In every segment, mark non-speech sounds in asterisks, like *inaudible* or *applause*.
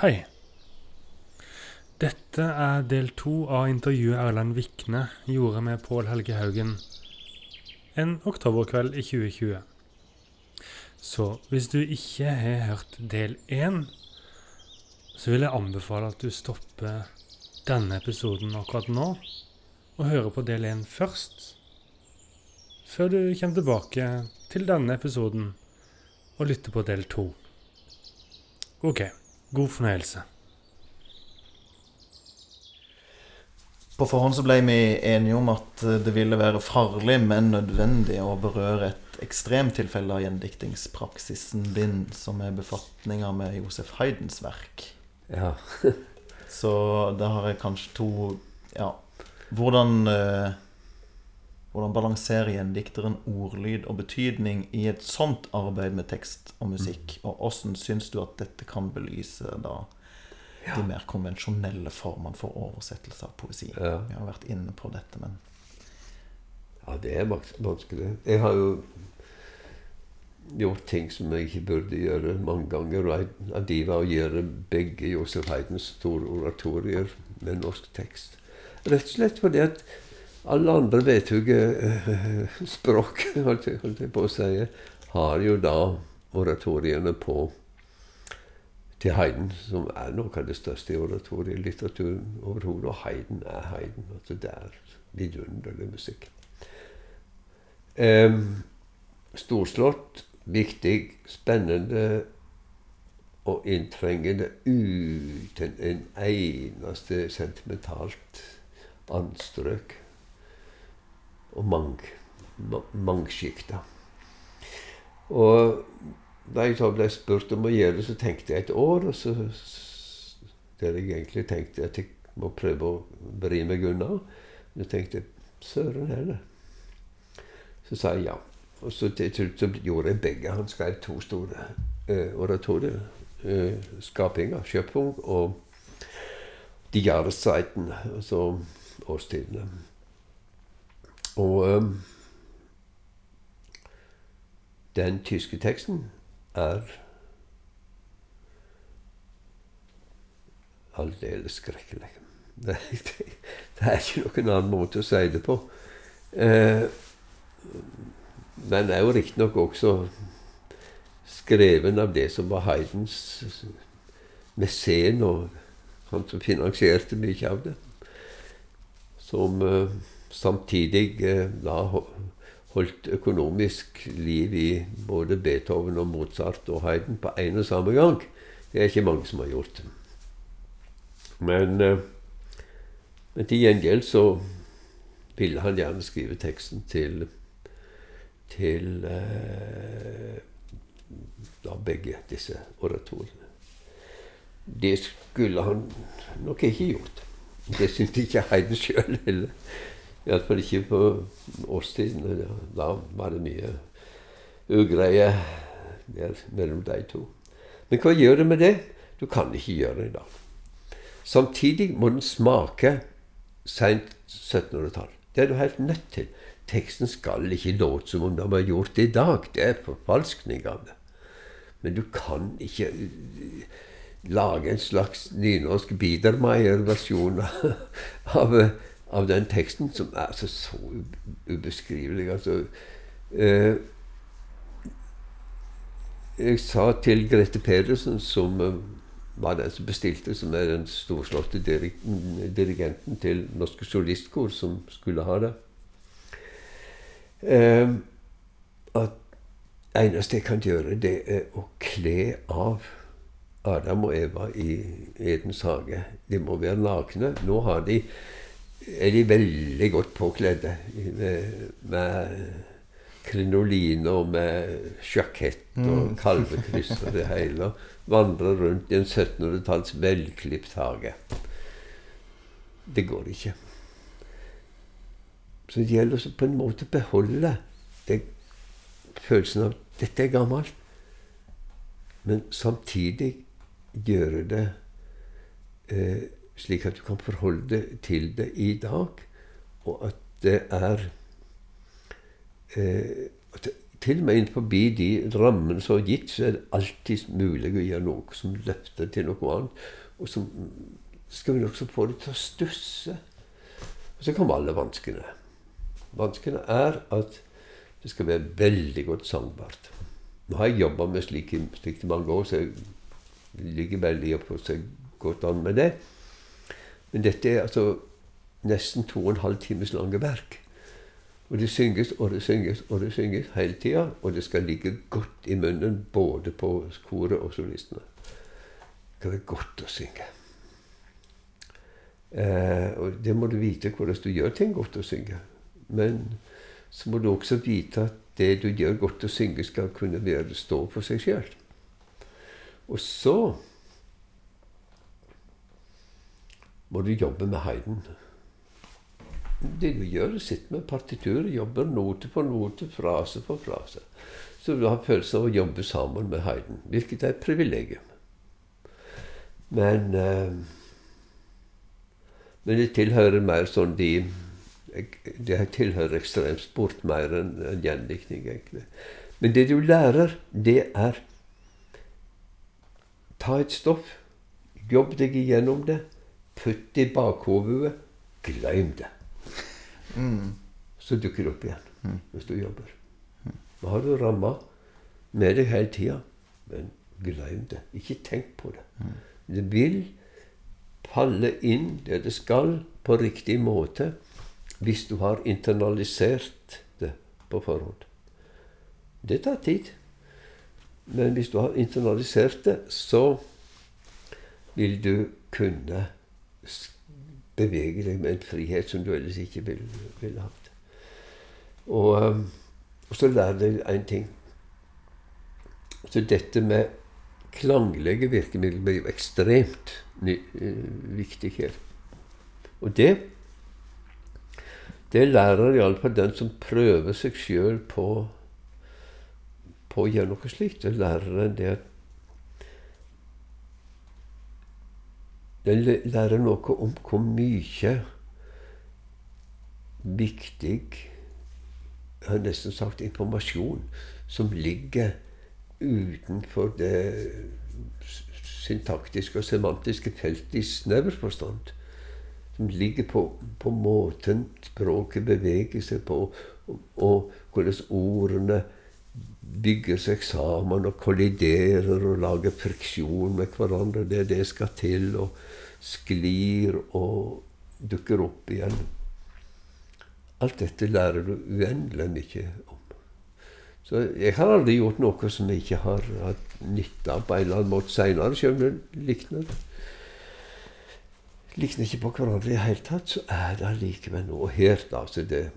Hei. Dette er del to av intervjuet Erlend Vikne gjorde med Pål Helge Haugen en oktoberkveld i 2020. Så hvis du ikke har hørt del én, så vil jeg anbefale at du stopper denne episoden akkurat nå, og hører på del én først, før du kommer tilbake til denne episoden og lytter på del to. OK, god fornøyelse. På forhånd så ble vi enige om at eh, det ville være farlig, men nødvendig å berøre et ekstremtilfelle av gjendiktingspraksisen din, som er befatninga med Josef Haydens verk. Ja. *laughs* Så da har jeg kanskje to Ja. Hvordan eh, Hvordan balanserer gjenddikteren ordlyd og betydning i et sånt arbeid med tekst og musikk? Og åssen syns du at dette kan belyse da de mer konvensjonelle formene for oversettelse av poesi? Ja. Vi har vært inne på dette, men Ja, det er vanskelig. Jeg har jo gjort ting som jeg ikke burde gjøre mange ganger. Og de var å gjøre begge Josef Heidens store oratorier med norsk tekst. Rett og slett fordi at alle andre vet jo ikke *laughs* språk, holdt holdt jeg på å si, har jo da oratoriene på til Haydn, som er noe av det største i oratorielitteraturen overhodet. Og Haydn er Haydn. Altså det er vidunderlig musikk. Em, storslått, viktig, spennende og inntrengende uten en eneste sentimentalt anstrøk. Og mang, ma- mangskikta. Og da jeg ble spurt om å gjøre det, så tenkte jeg et år. Og så der jeg egentlig tenkte at jeg må prøve å vri meg unna. Jeg tenkte søren heller. Så sa jeg ja. Og så til slutt så gjorde jeg begge. Han skrev to store eh, oratorier. Eh, 'Skapinga', 'Sjøpung' og Jahreszeiten', altså årstidene. Og um, den tyske teksten er aldeles skrekkelig. *laughs* Det, det, det er ikke noen annen måte å si det på. Eh, den er jo riktignok også skreven av det som var Haydns mesen, og han som finansierte mye av det. Som eh, samtidig eh, da holdt økonomisk liv i både Beethoven og Mozart og Haydn på en og samme gang. Det er ikke mange som har gjort. Men, eh, men til gjengjeld så ville han gjerne skrive teksten til til eh, da begge disse oratorene. Det skulle han nok ikke gjort. Det syntes ikke Haydn sjøl heller. Iallfall ikke på årstiden. Da, var det mye ugreie der mellom de to. Men hva gjør det med det? Du kan ikke gjøre det i dag. Samtidig må den smake seint 1700-tall. Det er du helt nødt til. Teksten skal ikke låte som om den var gjort i dag. Det er forfalskning av det. Men du kan ikke uh, lage en slags nynorsk Biedermeier-versjon av, *laughs* av den teksten, som er altså så ubeskrivelig. Altså, eh, jeg sa til Grete Pedersen, som eh, var den som bestilte, som er den storslåtte dirig dirigenten til Norske Solistkor, som skulle ha det, eh, at eneste jeg kan gjøre, det er å kle av Adam og Eva i Edens hage. De må være nakne. Nå har de, er de veldig godt påkledde med, med krinoline og med sjakett og *laughs* kalvekryss og det hele. Vandrer rundt i en 1700-talls velklipt hage. Det går ikke. Så det gjelder å på en måte beholde det, følelsen av at dette er gammelt, men samtidig gjøre det eh, slik at du kan forholde deg til det i dag, og at det er eh, til og med innenfor de rammene som er gitt, så er det alltid mulig å gjøre noe som løfter til noe annet. Og som skal vi også få det til å stusse. Og så kommer alle vanskene. Vanskene er at det skal være veldig godt sangbart. Nå har jeg jobba med slikt slik i mange år, så jeg ligger veldig og seg godt an med det. Men dette er altså nesten to og en halv times lange verk. Og det synges og det synges og det synges hele tida. Og det skal ligge godt i munnen både på koret og solistene. Det skal være godt å synge. Eh, og det må du vite hvordan du gjør ting godt å synge. Men så må du også vite at det du gjør godt å synge, skal kunne være stå for seg sjøl. Og så må du jobbe med Hayden. Det du gjør, er å sitte med partitur, jobber note for note, frase for frase. Så du har følelsen av å jobbe sammen med Hayden, hvilket er et privilegium. Men eh, Men det tilhører mer sånn de Det tilhører ekstremsport mer enn en gjendiktning, egentlig. Men det du lærer, det er Ta et stoff, jobb deg igjennom det, putt det i bakhodet, glem det. Mm. Så dukker det opp igjen hvis du jobber. Da har du ramma med deg hele tida, men glem det. Ikke tenk på det. Det vil falle inn det det skal, på riktig måte, hvis du har internalisert det på forhånd. Det tar tid. Men hvis du har internalisert det, så vil du kunne bevege deg med en frihet som du ellers ikke ville, ville hatt. Og, um, og så lærer deg én ting. Så dette med klanglige virkemidler blir jo ekstremt eh, viktig her. Og det det lærer iallfall den som prøver seg sjøl på, på å gjøre noe slikt. Det lærer en det at Den lærer noe om hvor mye viktig Jeg har nesten sagt informasjon som ligger utenfor det syntaktiske og semantiske feltet i snever forstand. Som ligger på, på måten språket beveger seg på, og, og hvordan ordene bygger seg sammen og kolliderer og lager friksjon med hverandre. Det det skal til, og sklir og dukker opp igjen. Alt dette lærer du uendelig mye om. Så jeg har aldri gjort noe som jeg ikke har hatt nytte av på en eller annen måte seinere, selv om det likner likner ikke på hverandre i det hele tatt, så er det allikevel noe her. da, så det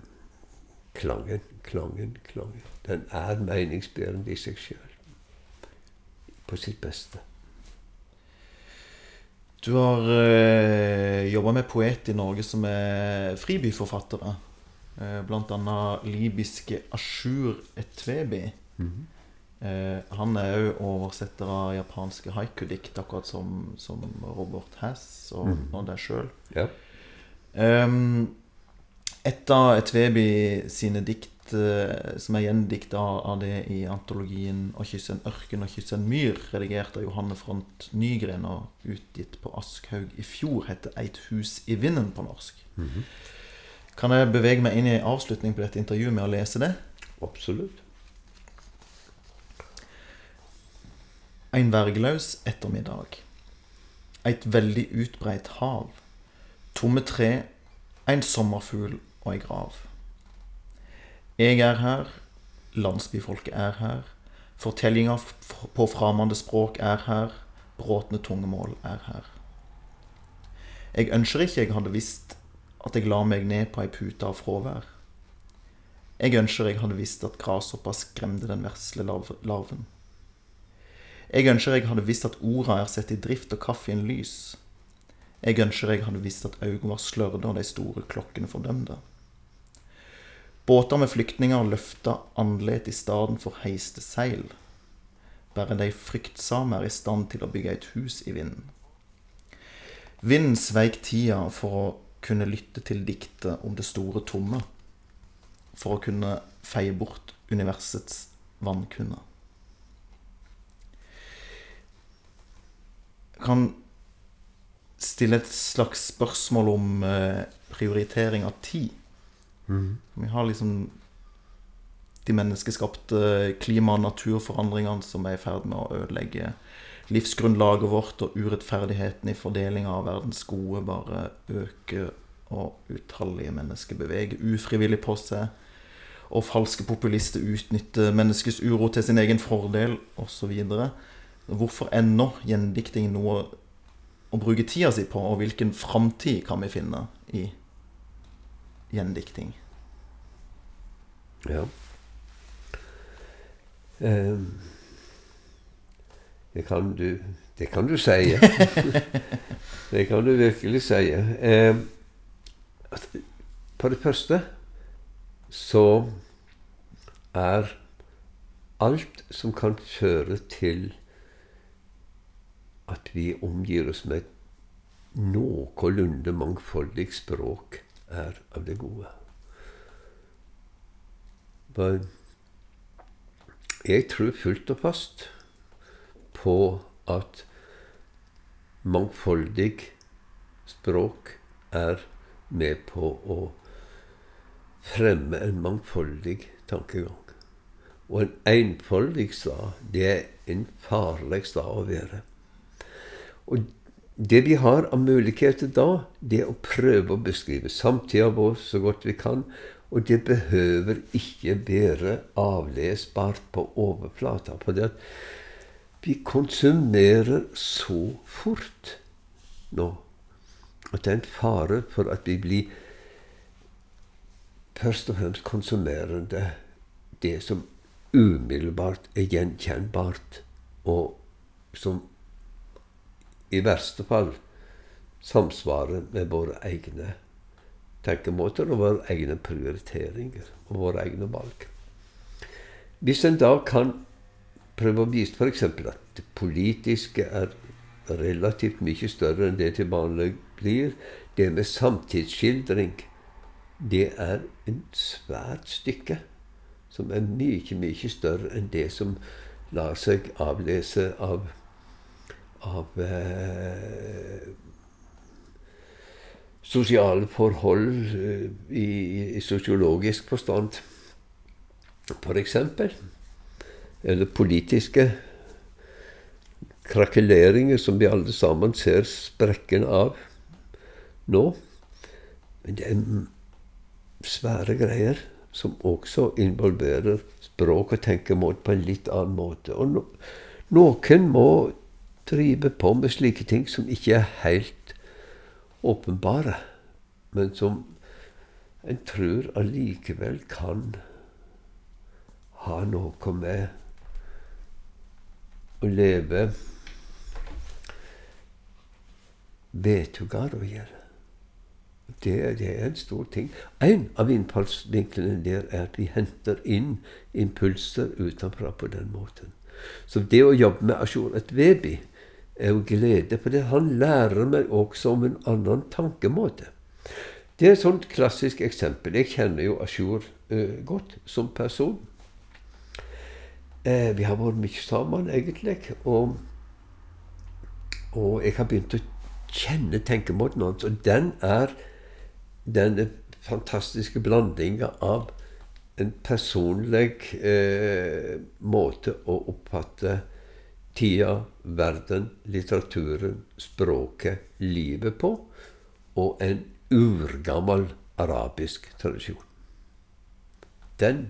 Klangen, klangen, klangen. Den er meningsbærende i seg sjøl. På sitt beste. Du har øh, jobba med poet i Norge som er fribyforfattere. Eh, blant annet libyske Ashur Etwebi. Eh, han er òg oversetter av japanske haiku-dikt, akkurat som, som Robert Hass og, Mhm. og deg sjøl. Ja. Um, et av Etvebi sine dikt, eh, som er gjendikta av det i antologien 'Å kysse en ørken og kysse en myr', redigert av Johanne Front Nygren og utgitt på Aschhaug i fjor, heter 'Eit hus i vinden' på norsk. Kan jeg bevege meg inn i avslutning på dette intervjuet med å lese det? Absolutt. Ein vergeløs ettermiddag. Et veldig utbreit hav. Tomme tre, ein sommerfugl og ei grav. Jeg er her, landsbyfolket er her, fortellinga på framande språk er her, bråtne tungemål er her. Jeg ønsker ikke jeg hadde visst at jeg la meg ned på ei pute av fravær. Jeg ønsker jeg hadde visst at grashoppa skremte den vesle larven. Jeg ønsker jeg hadde visst at orda er satt i drift og kaffen lys. Jeg ønsker jeg hadde visst at øynene var slørde og de store klokkene fordømte. Båter med flyktninger løfta andlet i staden for heiste seil. Bare de fryktsame er i stand til å bygge et hus i vinden. Vinden sveik tida for å kunne lytte til diktet om det store tomme. For å kunne feie bort universets vannkunner. Kan stille et slags spørsmål om eh, prioritering av tid. Vi har liksom de menneskeskapte klima- og naturforandringene som er i ferd med å ødelegge livsgrunnlaget vårt, og urettferdigheten i fordelinga av verdens gode bare øker, og utallige mennesker beveger ufrivillig på seg. Og falske populister utnytter menneskets uro til sin egen fordel, osv. Hvorfor ennå gjendikting noe å bruke tida si på, og hvilken framtid kan vi finne i gjendikting? Ja. Ehm, det kan du Det kan du si. *laughs* det kan du virkelig si. Ehm, på det første så er alt som kan føre til at vi omgir oss med noenlunde mangfoldig språk, er av det gode. For jeg tror fullt og fast på at mangfoldig språk er med på å fremme en mangfoldig tankegang. Og en enfoldig stad, det er en farlig stad å være. Og det vi har av muligheter da, det er å prøve å beskrive samtida vår så godt vi kan. Og det behøver ikke være avlesbart på overflata. For det at vi konsumerer så fort nå at det er en fare for at vi blir først og fremst konsumerende det som umiddelbart er gjenkjennbart, og som i verste fall samsvarer med våre egne tenkemåter og våre egne prioriteringer og våre egne valg. Hvis en da kan prøve å vise f.eks. at det politiske er relativt mye større enn det til vanlig blir, det med samtidsskildring, det er en svært stykke som er mye, mye større enn det som lar seg avlese av, av eh, sosiale forhold eh, i, i sosiologisk forstand, for eksempel. Eller politiske krakeleringer som vi alle sammen ser sprekken av nå. Men det er svære greier som også involverer språk og tenkemåte på en litt annen måte. Og no, noen må drive på med slike ting som ikke er helt åpenbare, men som en tror allikevel kan ha noe med å leve vetugar å gjøre. Det, det er en stor ting. En av innfallsvinklene der er at vi henter inn impulser utenfra på den måten. Så det å jobbe med Ashur et Vebi er jo glede, for det. han lærer meg også om en annen tankemåte. Det er et sånt klassisk eksempel. Jeg kjenner jo Ashur uh, godt som person. Uh, vi har vært mye sammen, egentlig. Og, og jeg har begynt å kjenne tenkemåten hans. Og den er denne fantastiske blandinga av en personlig uh, måte å oppfatte tida, verden, litteraturen, språket, livet på, og en urgammel arabisk tradisjon. Den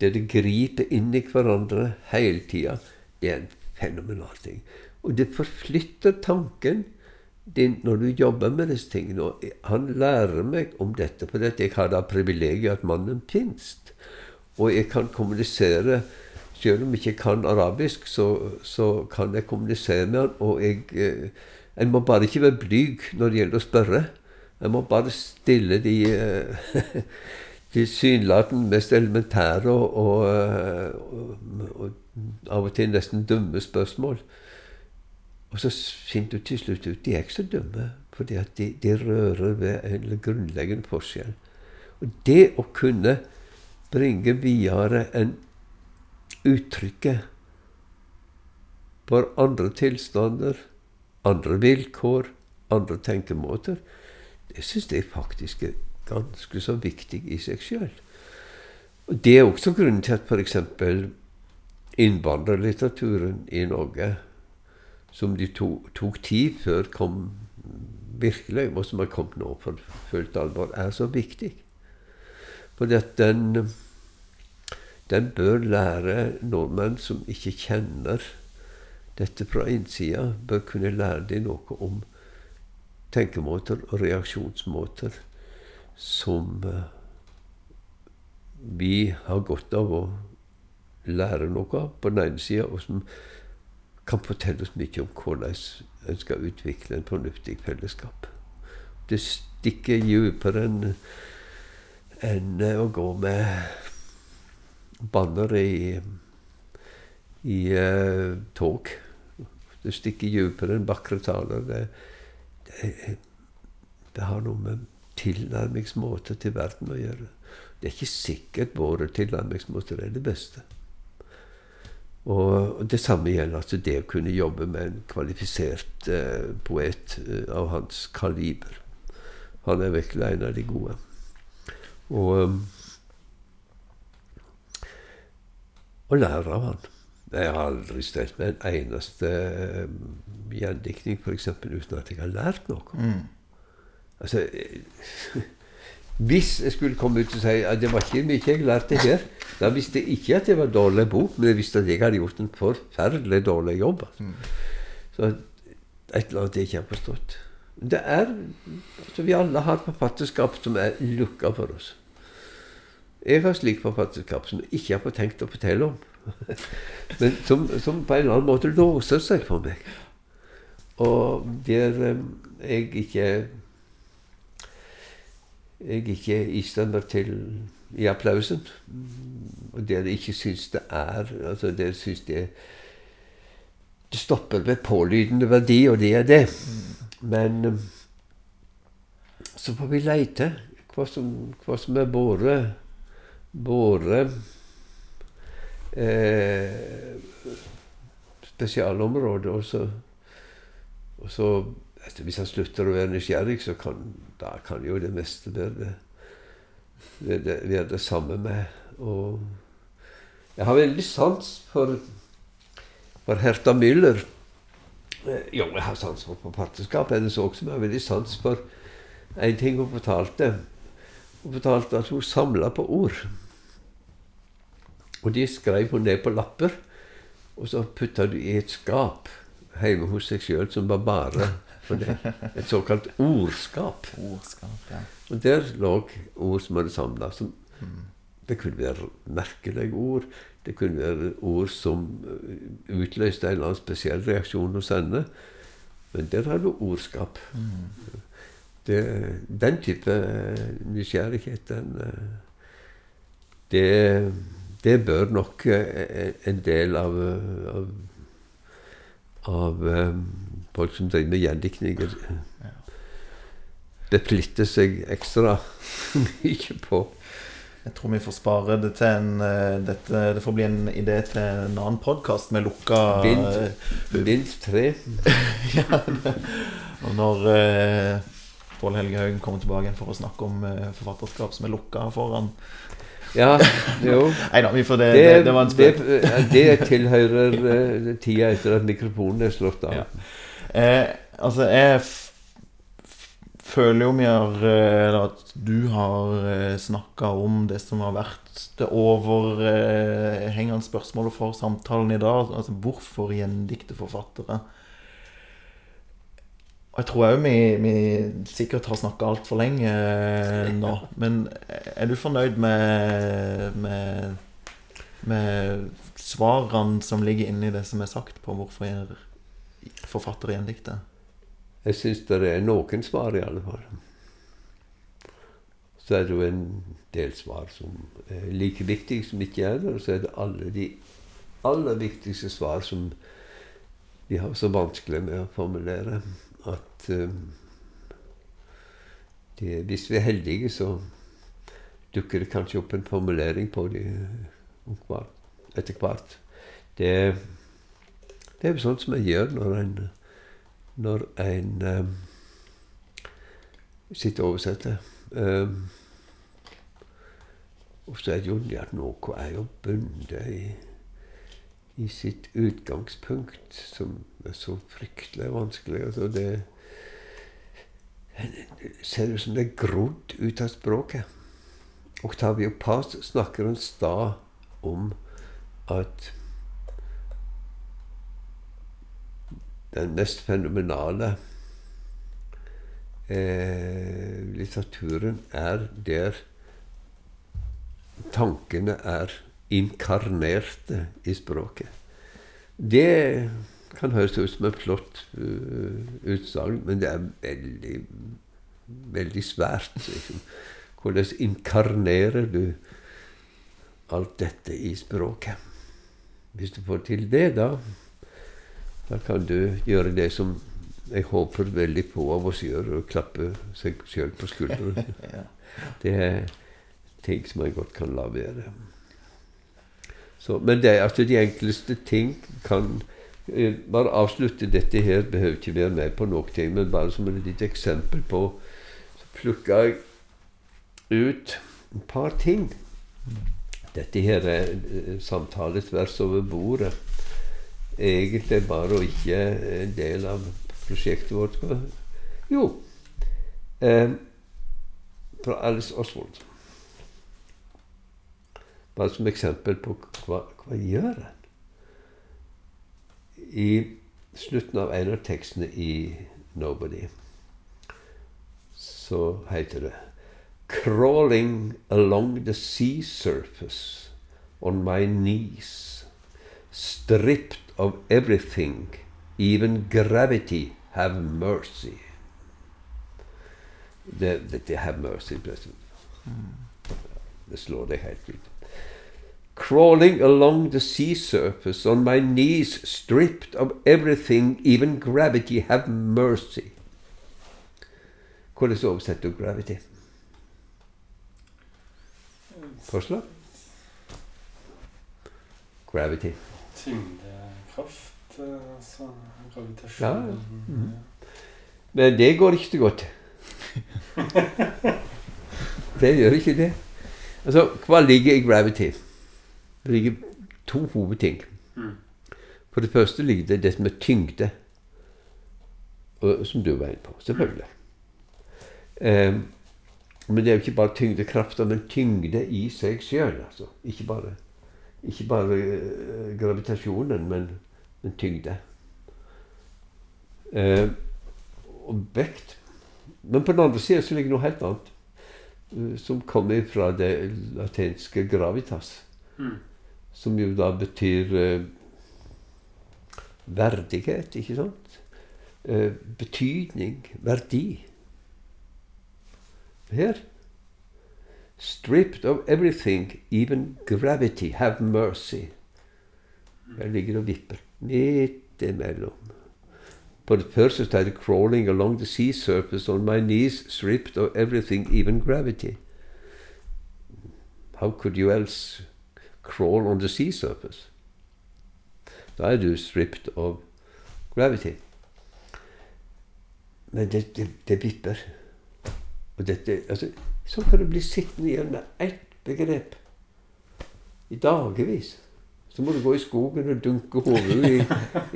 det det griper inn i hverandre hele tida, det er en fenomenal ting. Og det forflytter tanken din når du jobber med disse tingene. Og han lærer meg om dette, for jeg har da privilegiet at mannen finnes. Og jeg kan kommunisere Selv om jeg ikke kan arabisk, så, så kan jeg kommunisere med han. Og jeg, eh, en må bare ikke være blyg når det gjelder å spørre. En må bare stille de *laughs* de synlatende mest elementære og, og, og, av og til nesten dumme spørsmål. Og så finner du til slutt ut de er ikke så dumme, fordi de, de rører ved en grunnleggende forskjell. Og det å kunne bringe videre en uttrykket for andre tilstander, andre vilkår, andre tenkemåter, det syns jeg faktisk er ganske så viktig i seg sjøl. Det er også grunnen til at f.eks. innvandrerlitteraturen i Norge, som de to, tok tid før kom virkelig, og som har kommet nå for fullt alvor, er så viktig. Fordi at den, den bør lære nordmenn som ikke kjenner dette fra innsida, bør kunne lære dem noe om tenkemåter og reaksjonsmåter som eh, vi har godt av å lære noe av på den ene sida, og som kan fortelle oss mye om hvordan en skal utvikle en fornuftig fellesskap. Det stikker dypere enn enn å gå med bannere i, i uh, tog. Det stikker dypere enn bakre taler. Det, det, det, har noe med tilnærmingsmåter til verden å gjøre. Det er ikke sikkert våre tilnærmingsmåter er det beste. Og det samme gjelder altså det å kunne jobbe med en kvalifisert eh, poet eh, av hans kaliber. Han er virkelig en av de gode. Og, um, og lære av han. Jeg har aldri stelt med en eneste um, gjendiktning f.eks. uten at jeg har lært noe. Mm. Altså *laughs* Hvis jeg skulle komme ut og si at det var ikke mye jeg lærte her, da visste jeg ikke at det var en dårlig bok, men jeg visste at jeg hadde gjort en forferdelig dårlig jobb. Altså. Mm. Så et eller annet jeg ikke har forstått. Det er altså Vi alle har forfatterskap som er lukka for oss. Jeg har slik som jeg ikke har tenkt å fortelle om. *laughs* Men som, som, på en eller annen måte låser seg for meg. Og der eh, jeg ikke jeg ikke istander til i applausen. Og der jeg ikke syns det er altså der syns det Det stopper ved pålydende verdi, og det er det. Men um, så får vi leite hva som, hva som er våre våre eh, spesialområder. Og så, og så altså, Hvis han slutter å være nysgjerrig, så kan, da kan jo det meste være det, være, være det samme med. Og jeg har veldig sans for, for Herta Müller. Eh, jo, jeg har sans for partnerskap. Hennes også, men jeg har veldig sans for en ting hun fortalte. Hun fortalte at hun samla på ord. Og de skrev hun ned på lapper, og så putta du i et skap hjemme hos seg sjøl som var bare for det. Et såkalt ordskap. ordskap ja. Og der lå ord som hadde samla. Mm. Det kunne være merkelige ord. Det kunne være ord som eh, utløste en eller annen spesiell reaksjon hos henne. Men der har du ordskap. Mm. Det, den type eh, nysgjerrighet, den eh, det, det, bør nok en del av, av, av folk som driver med gjendiktning Det plitter seg ekstra *laughs* mye på. Jeg tror vi får spare det til en dette, Det får bli en idé til en annen podkast med lukka Bind tre. *laughs* ja, og når Pål Helge Haugen kommer tilbake igjen for å snakke om forfatterskap som er lukka foran Ja, *laughs* jo. Nei da, det, det, det, det var en spøk. Det, det tilhører *laughs* tida etter at mikrofonen er slått av. Ja. altså, jeg føler jo vi har Eller at du har uh, snakka om det som har vært det overhengende spørsmålet for samtalen i dag. Altså hvorfor gjendikte forfattere? Og jeg tror òg vi, vi, sikkert har snakka altfor lenge eh, nå. *laughs* Men er du fornøyd med, med, med svarene som ligger inni det som er sagt på hvorfor jeg forfatter gjendiktet? Jeg syns det er noen svar, i alle fall. Så er det jo en del svar som er like viktige som ikke er der. Og så er det alle de aller viktigste svar som vi har så vanskelig med å formulere at um, det, Hvis vi er heldige, så dukker det kanskje opp en formulering på det etter hvert. Det, det er jo sånt som jeg gjør når en når en um, sitter og oversetter. Um, og så er det jo det at noe er jo bundet i, i sitt utgangspunkt, som er så fryktelig vanskelig. Altså det ser ut som det er grodd ut av språket. Octavio Paz snakker en stad om at den mest fenomenale eh, litteraturen er der tankene er inkarnerte i språket. Det kan høres ut som et flott uh, utsagn, men det er veldig, veldig svært. Liksom. Hvordan inkarnerer du alt dette i språket? Hvis du får til det, da, da kan du gjøre det som jeg håper veldig på av oss gjør, å klappe seg sjøl på skulderen. *laughs* Det er ting som jeg godt kan la være. Så, men det, altså, de enkleste ting kan eh, Bare avslutte dette her, behøver ikke være med på nok ting, men bare som et lite eksempel på Så plukka jeg ut et par ting. Dette her er eh, samtale tvers over bordet. Egentlig bare og ikke en del av prosjektet vårt. Jo eh, Fra Alice Oswald. Bare som eksempel på hva, hva gjør en? I slutten av en av tekstene i 'Nobody' så heter det 'Crawling along the sea surface on my knees, stripped of everything, even gravity, have mercy'. Det, have mercy. Mm. Det slår deg helt ut crawling along the sea surface on my knees, stripped of everything, even gravity, have mercy. Hvordan oversetter du gravity? Forslag? Gravity. Tyngdekraft, altså gravitasjon Ja, ja. Mm. Men det går ikke så godt. *laughs* det gjør ikke det. Altså, hva ligger i gravity? Det ligger to hovedting. Mm. For det første ligger det det med tyngde, og, som du var inne på. Selvfølgelig. Um, men det er jo ikke bare tyngdekrafta, men tyngde i seg sjøl. Altså. Ikke bare, ikke bare uh, gravitasjonen, men, men tyngde. Uh, og vekt. Men på den andre sida ligger noe helt annet, uh, som kommer fra det latenske gravitas. Mm. Som jo da betyr eh, verdighet, ikke sant? Eh, betydning, verdi. Her Stripped of everything, even gravity, have mercy. Jeg ligger og vipper midt imellom. På det første står det 'crawling along the sea surface on my knees, stripped of everything, even gravity'. How could you else crawl on the sea surface. Da er du stripped of gravity. Men det, det, det vipper. Og dette, altså, sånn kan du bli sittende igjen med ett begrep i dagevis. Så må du gå i skogen og dunke hodet i,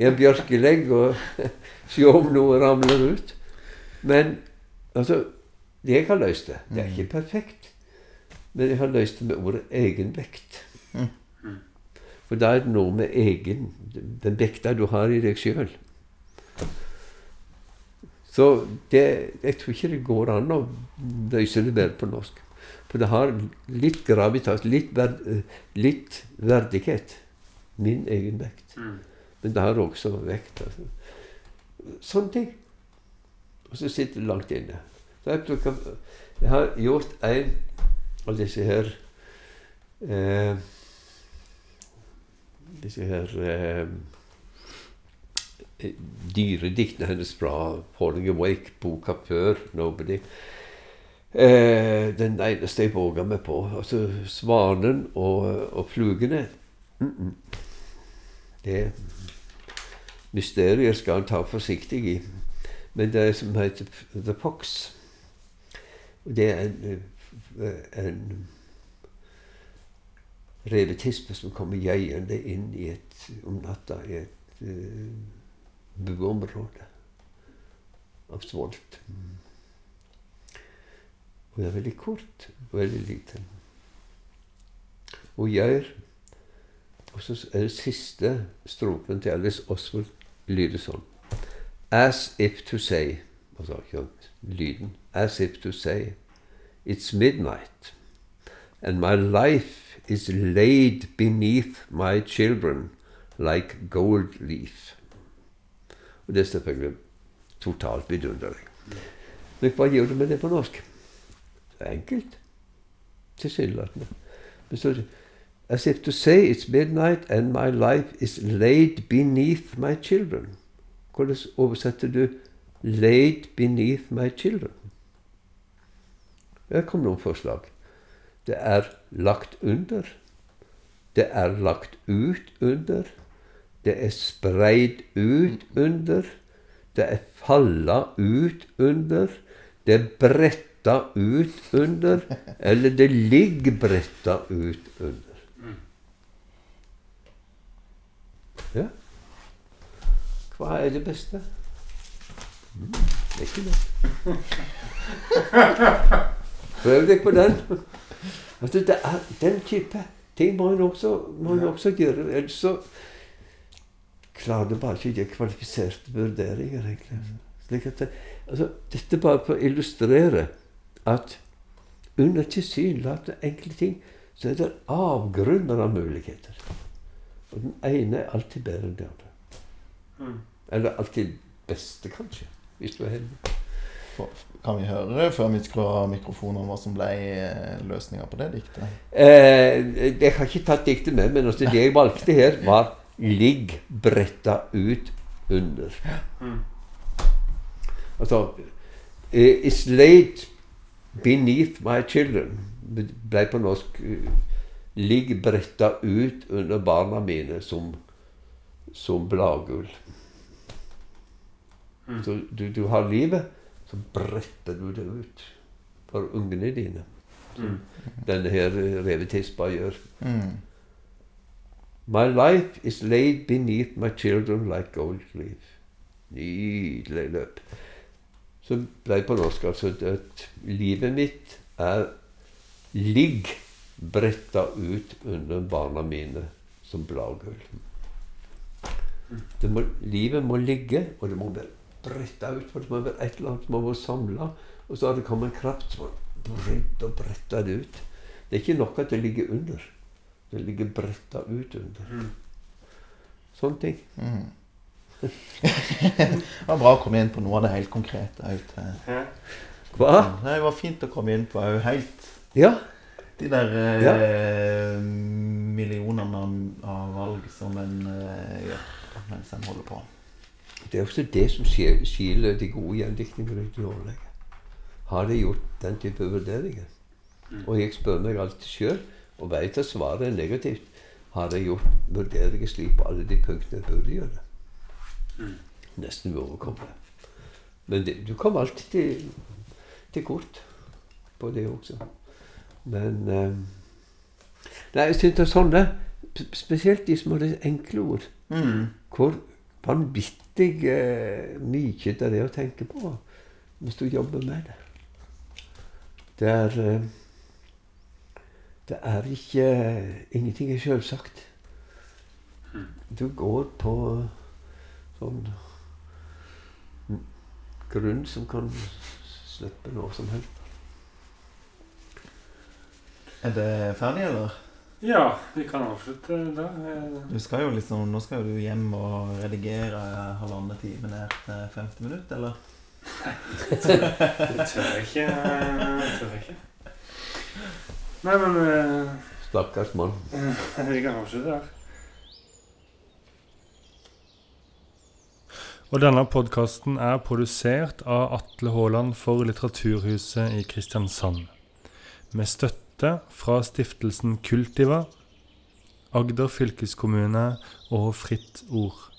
i en bjørkelegg og *laughs* se om noe ramler ut. Men altså Jeg har løst det. Det er ikke perfekt. Men jeg har løst det med ordet egenvekt. For da er det noe med egen Den vekta du har i deg sjøl. Så det, jeg tror ikke det går an å løse det bedre på norsk. For det har litt gravitas, litt, verd, litt verdighet. Min egen vekt. Mm. Men det har også vekt. Altså. Sånne ting. Og så sitter det langt inne. Så jeg, plukker, jeg har gjort en av disse her eh, disse her eh, dyrediktene hennes fra Pauling Awake-boka før 'Nobody'. Eh, den eneste jeg våga meg på. Altså Svanen og, og flugene Mm-mm. Det mysteriet skal en ta forsiktig i. Men det er som heter The Fox. Det er en, eh, en revetispe som kommer jeiende inn et, om natta i et uh, bueområde av svolt. Det er veldig kort og veldig liten. Og gjør Og så er det siste strofen til Alice Oswald lyder sånn. As if to say Altså lyden. As if to say It's midnight, and my life is laid beneath my children like gold leaf. Og det er selvfølgelig totalt vidunderlig. Men hva gjør du med det på norsk? Det er enkelt. Tilsynelatende. Men så As if to say it's midnight and my life is laid beneath my children. Hvordan oversetter du 'laid beneath my children'? Det kom noen forslag. Det er lagt under. Det er lagt ut under. Det er spreid ut under. Det er falla ut under. Det er bretta ut under. Eller det ligger bretta ut under. Ja. Hva er det beste? Mm, det er ikke det. *laughs* Prøv deg på den. Altså, det er den type ting må en også, må en også gjøre. Ellers så klarer en bare ikke å gi kvalifiserte vurderinger. egentlig. Slik at det, altså, dette bare for å illustrere at under tilsynelatende enkle ting så er det avgrunner av muligheter. Og den ene er alltid bedre enn den andre. Mm. Eller alltid beste, kanskje, hvis du er heldig. For, kan vi høre før vi skrur av mikrofonen hva som ble løsninga på det diktet? Eh, jeg har ikke tatt diktet med, men det jeg valgte her, var 'ligg bretta ut under'. Mm. Altså It's laid beneath my children' ble på norsk eh, 'ligg bretta ut under barna mine som, som bladgull'. Mm. Så du, du har livet, så bretter du det ut for ungene dine. Mm. Denne her eh, revetispa gjør. Mm. My life is laid beneath my children like gold leaf. Nydelig løp. Så ble det på norsk altså at livet mitt er ligg bretta ut under barna mine som bladgull. Må, livet må ligge, og det må være bretta ut, for det må være et eller annet som må samla. Og så har det kommet en kraft som har brydd og bretta det ut. Det er ikke nok at det ligger under. Det ligger bretta ut under. Mm. Sånne ting. Mm. *laughs* det var bra å komme inn på noe av det helt konkrete. Ut, Ja. Hva? det var fint å komme inn på òg helt Ja. de der eh, millionene av, av valg som en eh, gjør mens en holder på. Det er også det som skil- skiller de gode gjendiktningene ut dårlige. Har de gjort den type vurderinger? Og jeg spør meg alltid sjøl, og veit at svaret er negativt. Har jeg gjort vurderinger slik på alle de punktene jeg burde gjøre? Mm. Nesten uoverkommelig. Men det, du kommer alltid til, til kort på det også. Men eh, Nei, jeg syns det er sånne, det, spesielt de som har det enkle ord, Mm. hvor vanvittig mye mye det er å tenke på hvis du jobber med det. Det er eh, Det er ikke Ingenting er selvsagt. Du går på sånn grunn som kan slippe når som helst. Er det ferdig, eller? Ja, vi kan avslutte da. Eh, Du skal jo liksom, nå skal jo du hjem og redigere halvannen time ned til 50 minutter, eller? Det tør jeg ikke. Det tør jeg ikke. Nei, men uh, Stakkars mann. vi kan avslutte her. Og denne podkasten er produsert av Atle Haaland for Litteraturhuset i Kristiansand. Med støtte fra stiftelsen Kultiva Agder fylkeskommune og Fritt Ord.